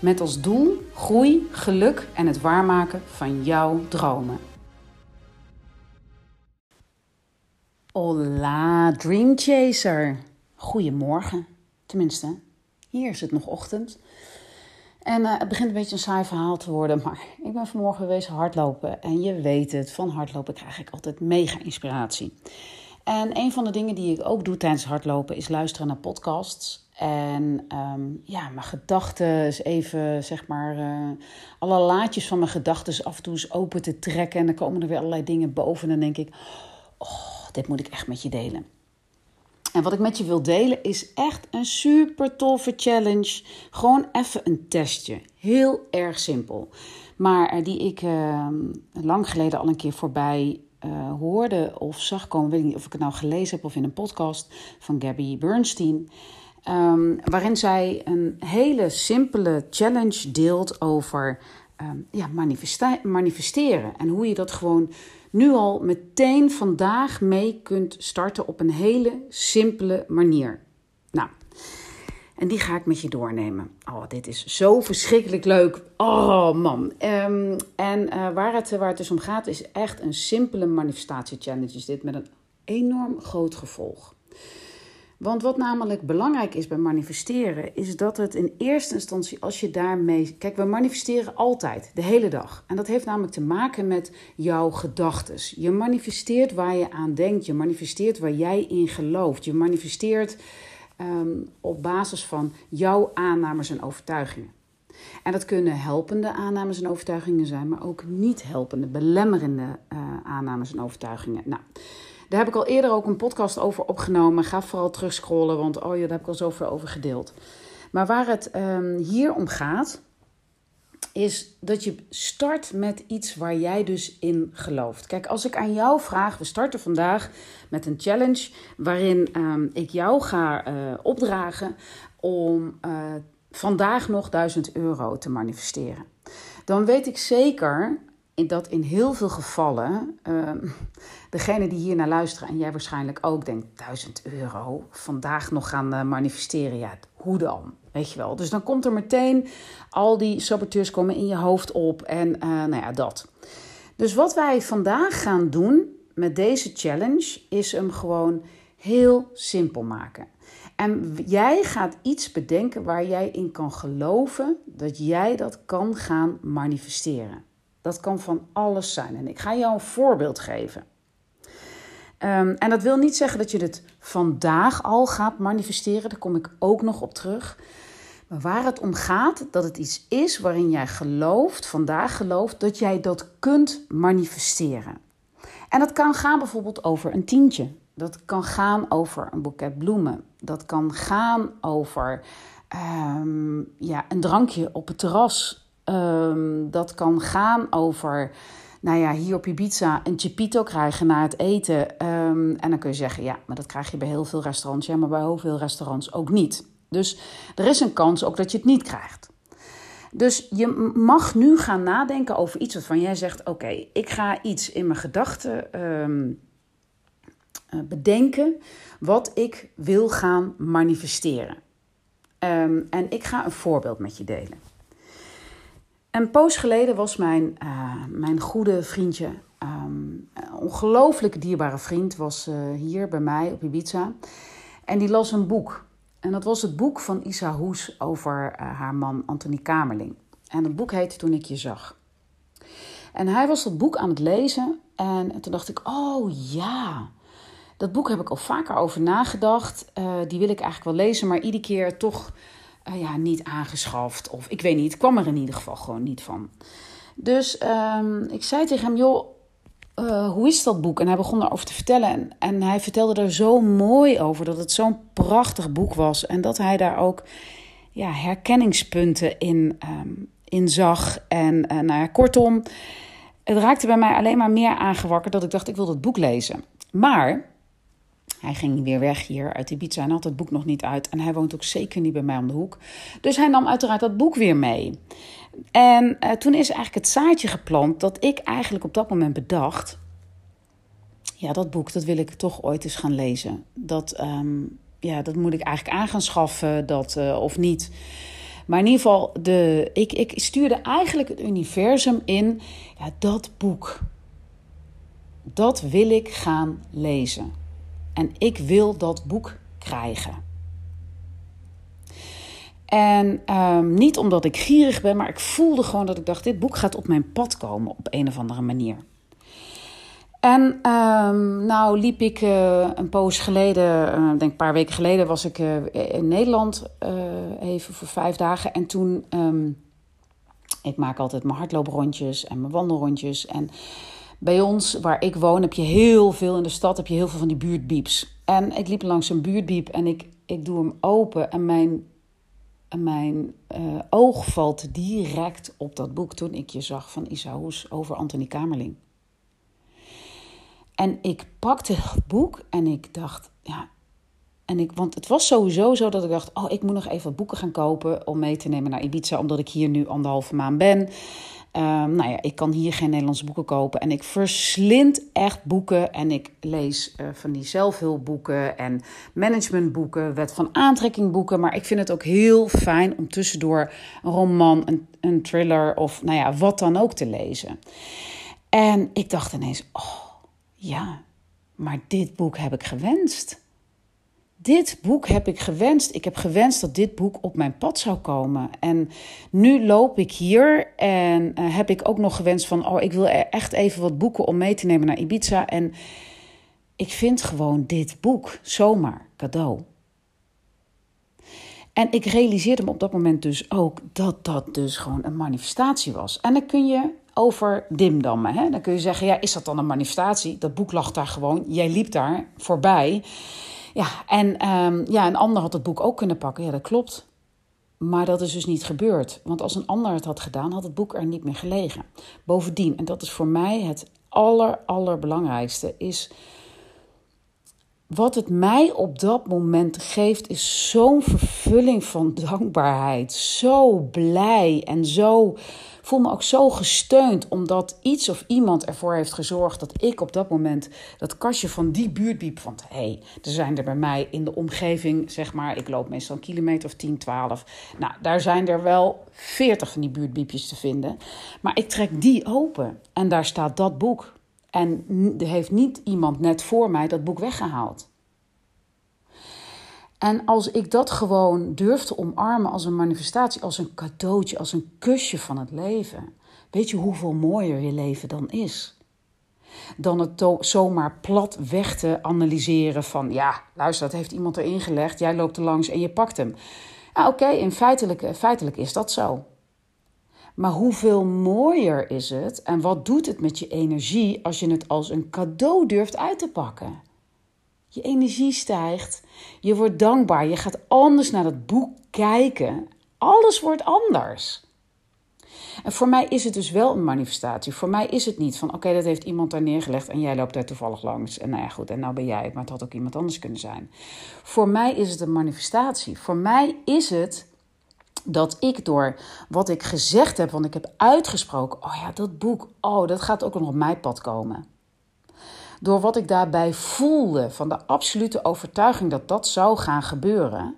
Met als doel groei, geluk en het waarmaken van jouw dromen. Hola, Dream Chaser. Goedemorgen. Tenminste, hier is het nog ochtend. En uh, het begint een beetje een saai verhaal te worden, maar ik ben vanmorgen geweest hardlopen. En je weet het, van hardlopen krijg ik altijd mega inspiratie. En een van de dingen die ik ook doe tijdens hardlopen is luisteren naar podcasts. En um, ja, mijn gedachten even, zeg maar, uh, alle laadjes van mijn gedachten af en toe eens open te trekken. En dan komen er weer allerlei dingen boven. En dan denk ik, oh, dit moet ik echt met je delen. En wat ik met je wil delen is echt een super toffe challenge. Gewoon even een testje. Heel erg simpel. Maar die ik uh, lang geleden al een keer voorbij uh, hoorde of zag komen. Weet niet of ik het nou gelezen heb of in een podcast van Gabby Bernstein. Um, waarin zij een hele simpele challenge deelt over um, ja, manifesteren. En hoe je dat gewoon nu al meteen vandaag mee kunt starten op een hele simpele manier. Nou, en die ga ik met je doornemen. Oh, dit is zo verschrikkelijk leuk. Oh man. Um, en uh, waar, het, waar het dus om gaat is echt een simpele manifestatie-challenge. Is dit met een enorm groot gevolg. Want wat namelijk belangrijk is bij manifesteren, is dat het in eerste instantie, als je daarmee. Kijk, we manifesteren altijd, de hele dag. En dat heeft namelijk te maken met jouw gedachten. Je manifesteert waar je aan denkt, je manifesteert waar jij in gelooft. Je manifesteert um, op basis van jouw aannames en overtuigingen. En dat kunnen helpende aannames en overtuigingen zijn, maar ook niet helpende, belemmerende uh, aannames en overtuigingen. Nou. Daar heb ik al eerder ook een podcast over opgenomen. Ga vooral terugscrollen, want oh ja, daar heb ik al zoveel over gedeeld. Maar waar het um, hier om gaat, is dat je start met iets waar jij dus in gelooft. Kijk, als ik aan jou vraag, we starten vandaag met een challenge waarin um, ik jou ga uh, opdragen om uh, vandaag nog 1000 euro te manifesteren. Dan weet ik zeker dat in heel veel gevallen uh, degene die hier naar luisteren en jij waarschijnlijk ook denkt: 1000 euro vandaag nog gaan uh, manifesteren. Ja, hoe dan? Weet je wel. Dus dan komt er meteen al die saboteurs komen in je hoofd op en uh, nou ja, dat. Dus wat wij vandaag gaan doen met deze challenge is hem gewoon heel simpel maken. En jij gaat iets bedenken waar jij in kan geloven dat jij dat kan gaan manifesteren. Dat kan van alles zijn. En ik ga jou een voorbeeld geven. Um, en dat wil niet zeggen dat je het vandaag al gaat manifesteren. Daar kom ik ook nog op terug. Maar waar het om gaat, dat het iets is waarin jij gelooft, vandaag gelooft, dat jij dat kunt manifesteren. En dat kan gaan bijvoorbeeld over een tientje. Dat kan gaan over een boeket bloemen. Dat kan gaan over um, ja, een drankje op het terras Um, dat kan gaan over, nou ja, hier op Ibiza een chipito krijgen na het eten. Um, en dan kun je zeggen, ja, maar dat krijg je bij heel veel restaurants. Ja, maar bij heel veel restaurants ook niet. Dus er is een kans ook dat je het niet krijgt. Dus je mag nu gaan nadenken over iets waarvan jij zegt: Oké, ik ga iets in mijn gedachten um, bedenken wat ik wil gaan manifesteren. En ik ga een voorbeeld met je delen. Een poos geleden was mijn, uh, mijn goede vriendje, um, ongelooflijk dierbare vriend, was uh, hier bij mij op Ibiza. En die las een boek. En dat was het boek van Isa Hoes over uh, haar man Anthony Kamerling. En het boek heette Toen ik je zag. En hij was dat boek aan het lezen. En toen dacht ik, oh ja, dat boek heb ik al vaker over nagedacht. die wil ik eigenlijk wel lezen, maar iedere keer toch uh, ja, niet aangeschaft. Of ik weet niet, kwam er in ieder geval gewoon niet van. Dus um, ik zei tegen hem, joh, uh, hoe is dat boek? En hij begon erover te vertellen. En, en hij vertelde er zo mooi over dat het zo'n prachtig boek was. En dat hij daar ook ja, herkenningspunten in, um, in zag. En nou ja, kortom, het raakte bij mij alleen maar meer aangewakkerd dat ik dacht, ik wil dat boek lezen. Maar hij ging weer weg hier uit Ibiza en had het boek nog niet uit. En hij woont ook zeker niet bij mij om de hoek. Dus hij nam uiteraard dat boek weer mee. En uh, toen is eigenlijk het zaadje geplant dat ik eigenlijk op dat moment bedacht... Ja, dat boek, dat wil ik toch ooit eens gaan lezen. Dat, um, ja, dat moet ik eigenlijk aan gaan schaffen, dat, uh, of niet. Maar in ieder geval, de, ik, ik stuurde eigenlijk het universum in. Ja, dat boek, dat wil ik gaan lezen. En ik wil dat boek krijgen. En um, niet omdat ik gierig ben, maar ik voelde gewoon dat ik dacht: dit boek gaat op mijn pad komen op een of andere manier. En um, nou liep ik uh, een poos geleden, uh, denk een paar weken geleden, was ik uh, in Nederland even voor vijf dagen. En toen, um, ik maak altijd mijn hardlooprondjes en mijn wandelrondjes. En bij ons, waar ik woon, heb je heel veel in de stad, heb je heel veel van die buurtbieps. En ik liep langs een buurtbiep en ik, ik doe hem open en mijn, mijn uh, oog valt direct op dat boek toen ik je zag van Isaus over Anthony Kamerling. En ik pakte het boek en ik dacht, ja, en ik, want het was sowieso zo dat ik dacht: Oh, ik moet nog even wat boeken gaan kopen om mee te nemen naar Ibiza, omdat ik hier nu anderhalve maand ben. Um, nou ja, ik kan hier geen Nederlandse boeken kopen. En ik verslind echt boeken. En ik lees uh, van die zelfhulpboeken en managementboeken, wet van aantrekking boeken. Maar ik vind het ook heel fijn om tussendoor een roman, een, een thriller of nou ja, wat dan ook te lezen. En ik dacht ineens: Oh ja, maar dit boek heb ik gewenst dit boek heb ik gewenst. Ik heb gewenst dat dit boek op mijn pad zou komen. En nu loop ik hier en uh, heb ik ook nog gewenst van... oh, ik wil echt even wat boeken om mee te nemen naar Ibiza. En ik vind gewoon dit boek zomaar cadeau. En ik realiseerde me op dat moment dus ook dat dat dus gewoon een manifestatie was. En dan kun je over dimdammen. Hè? Dan kun je zeggen, ja, is dat dan een manifestatie? Dat boek lag daar gewoon, jij liep daar voorbij... Ja, en um, ja, een ander had het boek ook kunnen pakken. Ja, dat klopt. Maar dat is dus niet gebeurd. Want als een ander het had gedaan, had het boek er niet meer gelegen. Bovendien, en dat is voor mij het aller, allerbelangrijkste, is wat het mij op dat moment geeft, is zo'n vervulling van dankbaarheid. Zo blij en zo voel me ook zo gesteund omdat iets of iemand ervoor heeft gezorgd dat ik op dat moment dat kastje van die buurtbiep van hé, hey, er zijn er bij mij in de omgeving, zeg maar, ik loop meestal een kilometer of 10, 12. Nou, daar zijn er wel 40 van die buurtbiepjes te vinden. Maar ik trek die open en daar staat dat boek. En heeft niet iemand net voor mij dat boek weggehaald. En als ik dat gewoon durf te omarmen als een manifestatie, als een cadeautje, als een kusje van het leven, weet je hoeveel mooier je leven dan is? Dan het zomaar plat weg te analyseren van, ja, luister, dat heeft iemand erin gelegd, jij loopt er langs en je pakt hem. Oké, in feitelijk, feitelijk is dat zo. Maar hoeveel mooier is het en wat doet het met je energie als je het als een cadeau durft uit te pakken? Je energie stijgt. Je wordt dankbaar. Je gaat anders naar dat boek kijken. Alles wordt anders. En voor mij is het dus wel een manifestatie. Voor mij is het niet van oké, dat heeft iemand daar neergelegd en jij loopt daar toevallig langs. En nou ja, goed, en nou ben jij het, maar het had ook iemand anders kunnen zijn. Voor mij is het een manifestatie. Voor mij is het dat ik door wat ik gezegd heb, want ik heb uitgesproken, oh ja, dat boek, oh, dat gaat ook nog op mijn pad komen door wat ik daarbij voelde, van de absolute overtuiging dat dat zou gaan gebeuren,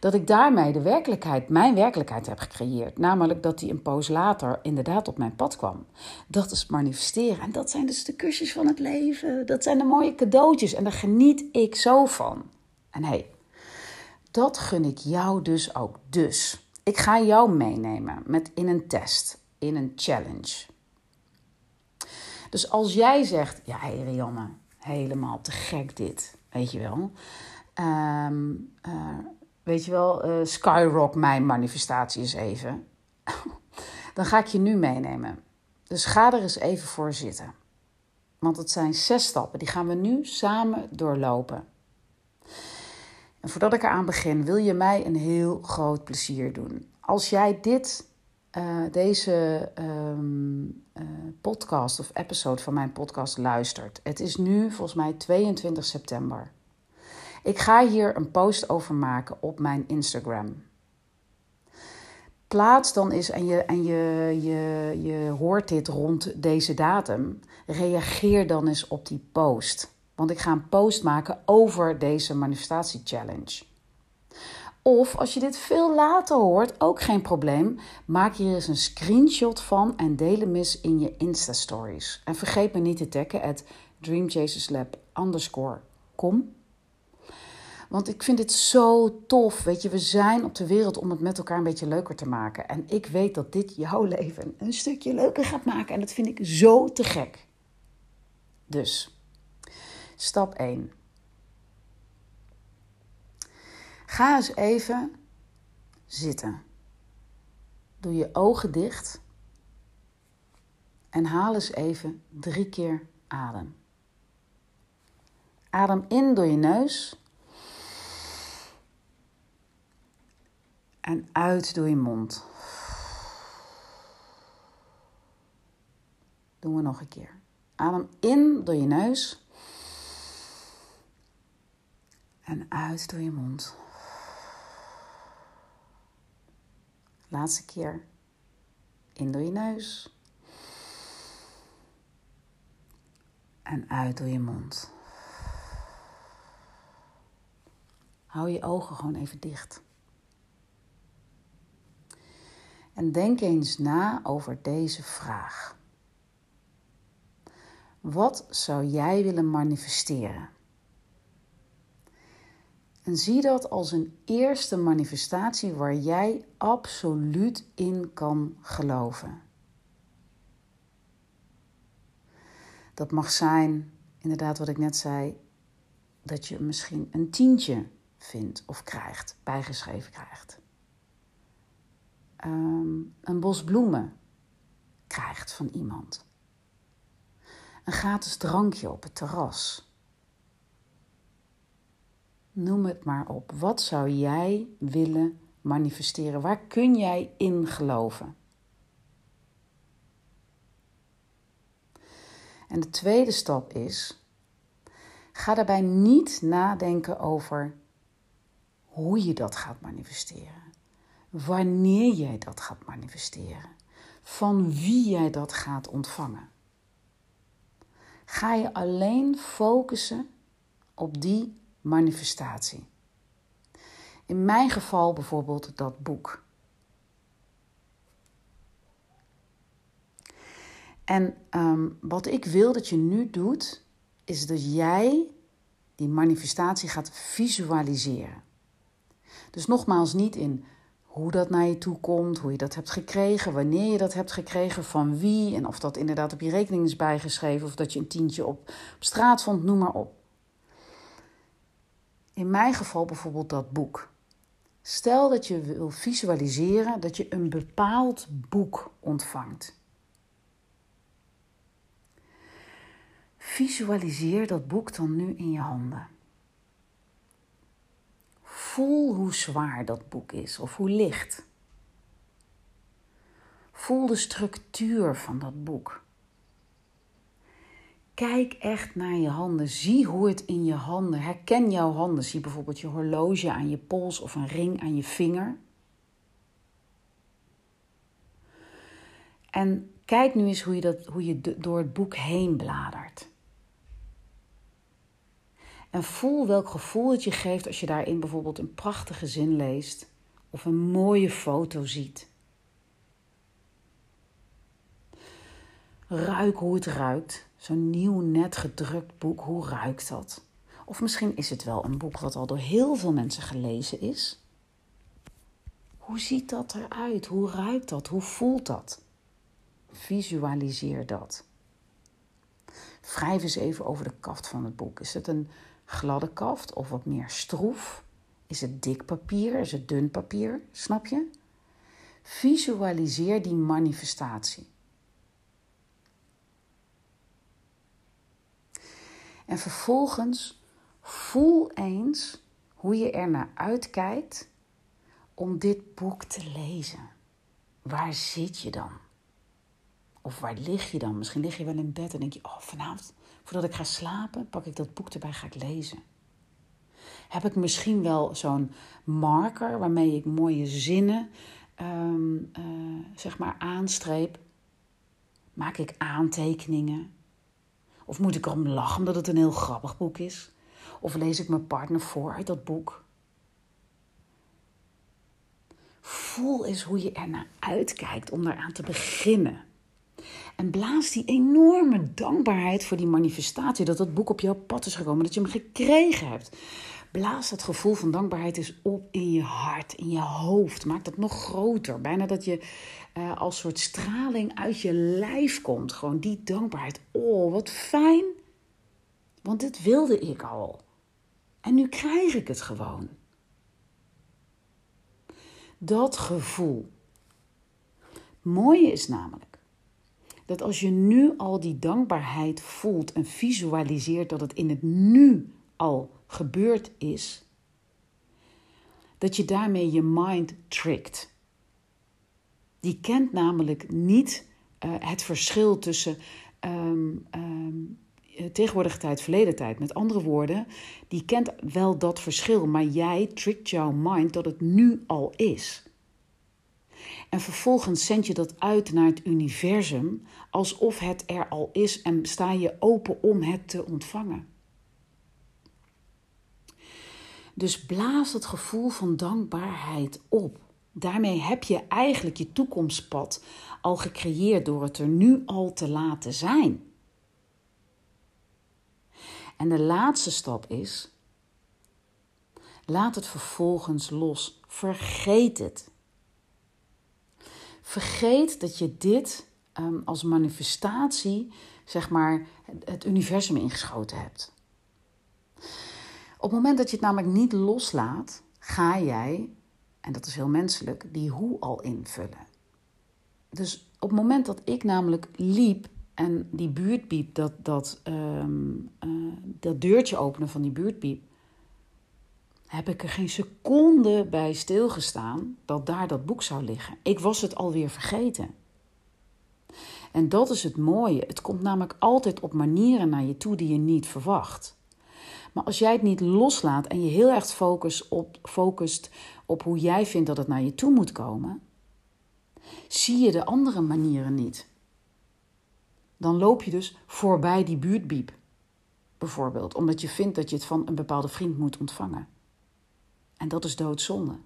dat ik daarmee de werkelijkheid, mijn werkelijkheid heb gecreëerd. Namelijk dat die een poos later inderdaad op mijn pad kwam. Dat is manifesteren. En dat zijn dus de kusjes van het leven. Dat zijn de mooie cadeautjes. En daar geniet ik zo van. En hé, hey, dat gun ik jou dus ook. Dus ik ga jou meenemen met in een test, in een challenge. Dus als jij zegt, ja, hey Rianne, helemaal te gek dit, weet je wel. Ehm, eh, weet je wel, uh, skyrock mijn manifestatie is even. Dan ga ik je nu meenemen. Dus ga er eens even voor zitten. Want het zijn zes stappen, die gaan we nu samen doorlopen. En voordat ik eraan begin, wil je mij een heel groot plezier doen. Als jij dit uh, deze um, uh, podcast of episode van mijn podcast luistert. Het is nu volgens mij 22 september. Ik ga hier een post over maken op mijn Instagram. Plaats dan eens en je, en je, je, je hoort dit rond deze datum. Reageer dan eens op die post. Want ik ga een post maken over deze manifestatie challenge. Of als je dit veel later hoort, ook geen probleem. Maak hier eens een screenshot van en deel hem eens in je Insta-stories. En vergeet me niet te taggen at dreamchaserslab com. Want ik vind het zo tof. Weet je, we zijn op de wereld om het met elkaar een beetje leuker te maken. En ik weet dat dit jouw leven een stukje leuker gaat maken. En dat vind ik zo te gek. Dus, stap 1. Ga eens even zitten. Doe je ogen dicht. En haal eens even drie keer adem. Adem in door je neus. En uit door je mond. Doen we nog een keer. Adem in door je neus. En uit door je mond. Laatste keer. In door je neus. En uit door je mond. Hou je ogen gewoon even dicht. En denk eens na over deze vraag. Wat zou jij willen manifesteren? En zie dat als een eerste manifestatie waar jij absoluut in kan geloven. Dat mag zijn, inderdaad, wat ik net zei, dat je misschien een tientje vindt of krijgt, bijgeschreven krijgt. Ehm, een bos bloemen krijgt van iemand. Een gratis drankje op het terras. Noem het maar op. Wat zou jij willen manifesteren? Waar kun jij in geloven? En de tweede stap is: ga daarbij niet nadenken over hoe je dat gaat manifesteren wanneer jij dat gaat manifesteren, van wie jij dat gaat ontvangen. Ga je alleen focussen op die manifestatie. In mijn geval bijvoorbeeld dat boek. En um, wat ik wil dat je nu doet, is dat jij die manifestatie gaat visualiseren. Dus nogmaals, niet in hoe dat naar je toe komt, hoe je dat hebt gekregen, wanneer je dat hebt gekregen, van wie en of dat inderdaad op je rekening is bijgeschreven of dat je een tientje op, op straat vond, noem maar op. In mijn geval bijvoorbeeld dat boek. Stel dat je wil visualiseren dat je een bepaald boek ontvangt. Visualiseer dat boek dan nu in je handen. Voel hoe zwaar dat boek is of hoe licht. Voel de structuur van dat boek. Kijk echt naar je handen. Zie hoe het in je handen. Herken jouw handen. Zie bijvoorbeeld je horloge aan je pols of een ring aan je vinger. En kijk nu eens hoe je, dat, hoe je door het boek heen bladert. En voel welk gevoel het je geeft als je daarin bijvoorbeeld een prachtige zin leest of een mooie foto ziet. Ruik hoe het ruikt. Zo'n nieuw, net gedrukt boek, hoe ruikt dat? Of misschien is het wel een boek wat al door heel veel mensen gelezen is. Hoe ziet dat eruit? Hoe ruikt dat? Hoe voelt dat? Visualiseer dat. Wrijf eens even over de kaft van het boek. Is het een gladde kaft of wat meer stroef? Is het dik papier? Is het dun papier? Snap je? Visualiseer die manifestatie. En vervolgens voel eens hoe je er naar uitkijkt om dit boek te lezen. waar zit je dan? Of waar lig je dan? Misschien lig je wel in bed en denk je: Oh, vanavond, voordat ik ga slapen, pak ik dat boek erbij, ga ik lezen. Heb ik misschien wel zo'n marker waarmee ik mooie zinnen um, uh, zeg maar aanstreep? Maak ik aantekeningen? Of moet ik erom lachen omdat het een heel grappig boek is? Of lees ik mijn partner voor uit dat boek? Voel eens hoe je ernaar uitkijkt om daaraan te beginnen. En blaas die enorme dankbaarheid voor die manifestatie, dat dat boek op jouw pad is gekomen, dat je hem gekregen hebt. Blaas dat gevoel van dankbaarheid eens op in je hart, in je hoofd. Maak dat nog groter. Bijna dat je uh, als soort straling uit je lijf komt. Gewoon die dankbaarheid. Oh, wat fijn. Want dit wilde ik al. En nu krijg ik het gewoon. Dat gevoel. mooie is namelijk dat als je nu al die dankbaarheid voelt en visualiseert dat het in het nu al gebeurd is, dat je daarmee je mind trickt. Die kent namelijk niet uh, het verschil tussen um, um, tegenwoordige tijd, verleden tijd. Met andere woorden, die kent wel dat verschil, maar jij trickt jouw mind dat het nu al is. En vervolgens zend je dat uit naar het universum alsof het er al is en sta je open om het te ontvangen. Dus blaas het gevoel van dankbaarheid op. Daarmee heb je eigenlijk je toekomstpad al gecreëerd door het er nu al te laten zijn. En de laatste stap is: laat het vervolgens los. Vergeet het. Vergeet dat je dit um, als manifestatie, zeg maar, het universum ingeschoten hebt. Op het moment dat je het namelijk niet loslaat, ga jij, en dat is heel menselijk, die hoe al invullen. Dus op het moment dat ik namelijk liep en die buurtpiep, dat, dat, um, uh, dat deurtje openen van die buurtpiep, heb ik er geen seconde bij stilgestaan dat daar dat boek zou liggen. Ik was het alweer vergeten. En dat is het mooie. Het komt namelijk altijd op manieren naar je toe die je niet verwacht. Maar als jij het niet loslaat en je heel erg focust op, op hoe jij vindt dat het naar je toe moet komen, zie je de andere manieren niet. Dan loop je dus voorbij die buurtbiep, bijvoorbeeld, omdat je vindt dat je het van een bepaalde vriend moet ontvangen. En dat is doodzonde.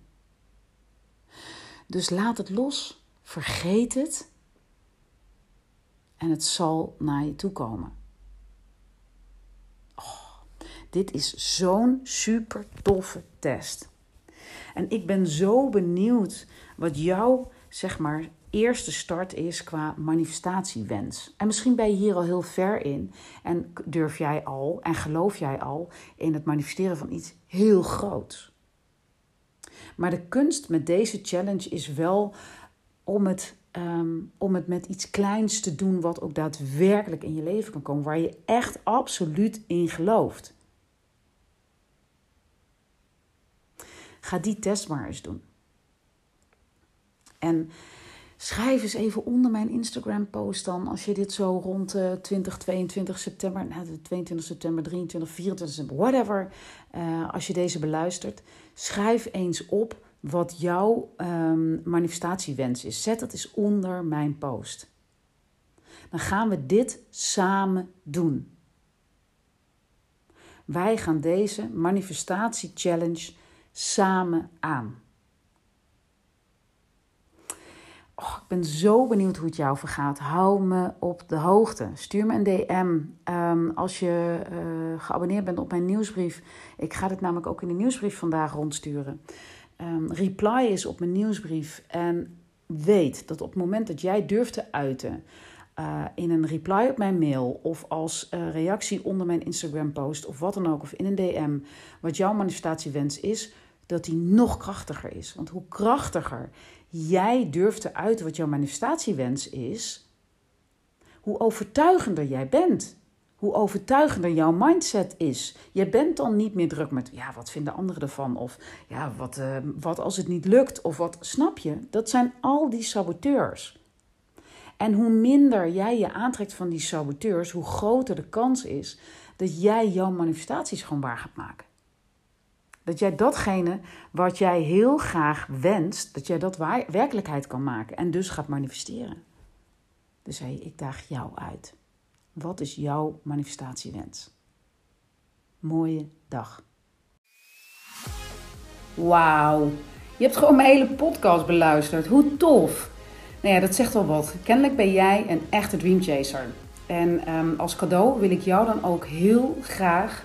Dus laat het los, vergeet het en het zal naar je toe komen. Dit is zo'n super toffe test. En ik ben zo benieuwd wat jouw, zeg maar, eerste start is qua manifestatiewens. En misschien ben je hier al heel ver in en durf jij al en geloof jij al in het manifesteren van iets heel groots. Maar de kunst met deze challenge is wel om het, ehm, om het met iets kleins te doen wat ook daadwerkelijk in je leven kan komen, waar je echt absoluut in gelooft. Ga die test maar eens doen. En schrijf eens even onder mijn Instagram post dan, als je dit zo rond uh, 20, 22 september, nou, 22 september, 23, 24 september, whatever, uh, als je deze beluistert, schrijf eens op wat jouw um, manifestatiewens is. Zet het eens onder mijn post. Dan gaan we dit samen doen. Wij gaan deze manifestatie challenge samen aan. Oh, ik ben zo benieuwd hoe het jou vergaat. Hou me op de hoogte. Stuur me een DM ehm, als je uh, geabonneerd bent op mijn nieuwsbrief. Ik ga dit namelijk ook in de nieuwsbrief vandaag rondsturen. Um, reply is op mijn nieuwsbrief. En weet dat op het moment dat jij durft te uiten uh, in een reply op mijn mail of als uh, reactie onder mijn Instagram post of wat dan ook, of in een DM, wat jouw manifestatiewens is, dat die nog krachtiger is. Want hoe krachtiger jij durft te uiten wat jouw manifestatiewens is, hoe overtuigender jij bent. hoe overtuigender jouw mindset is. Je bent dan niet meer druk met, ja, wat vinden anderen ervan? Of ja, wat, uh, wat als het niet lukt? Of wat, snap je? Dat zijn al die saboteurs. En hoe minder jij je aantrekt van die saboteurs, hoe groter de kans is dat jij jouw manifestaties gewoon waar gaat maken. Dat jij datgene wat jij heel graag wenst, dat jij dat werkelijkheid kan maken en dus gaat manifesteren. Dus hé, ik daag jou uit. Wat is jouw manifestatiewens? Mooie dag. Wauw, je hebt gewoon mijn hele podcast beluisterd. Hoe tof! Nou ja, dat zegt wel wat. Kennelijk ben jij een echte dreamchaser. En um, als cadeau wil ik jou dan ook heel graag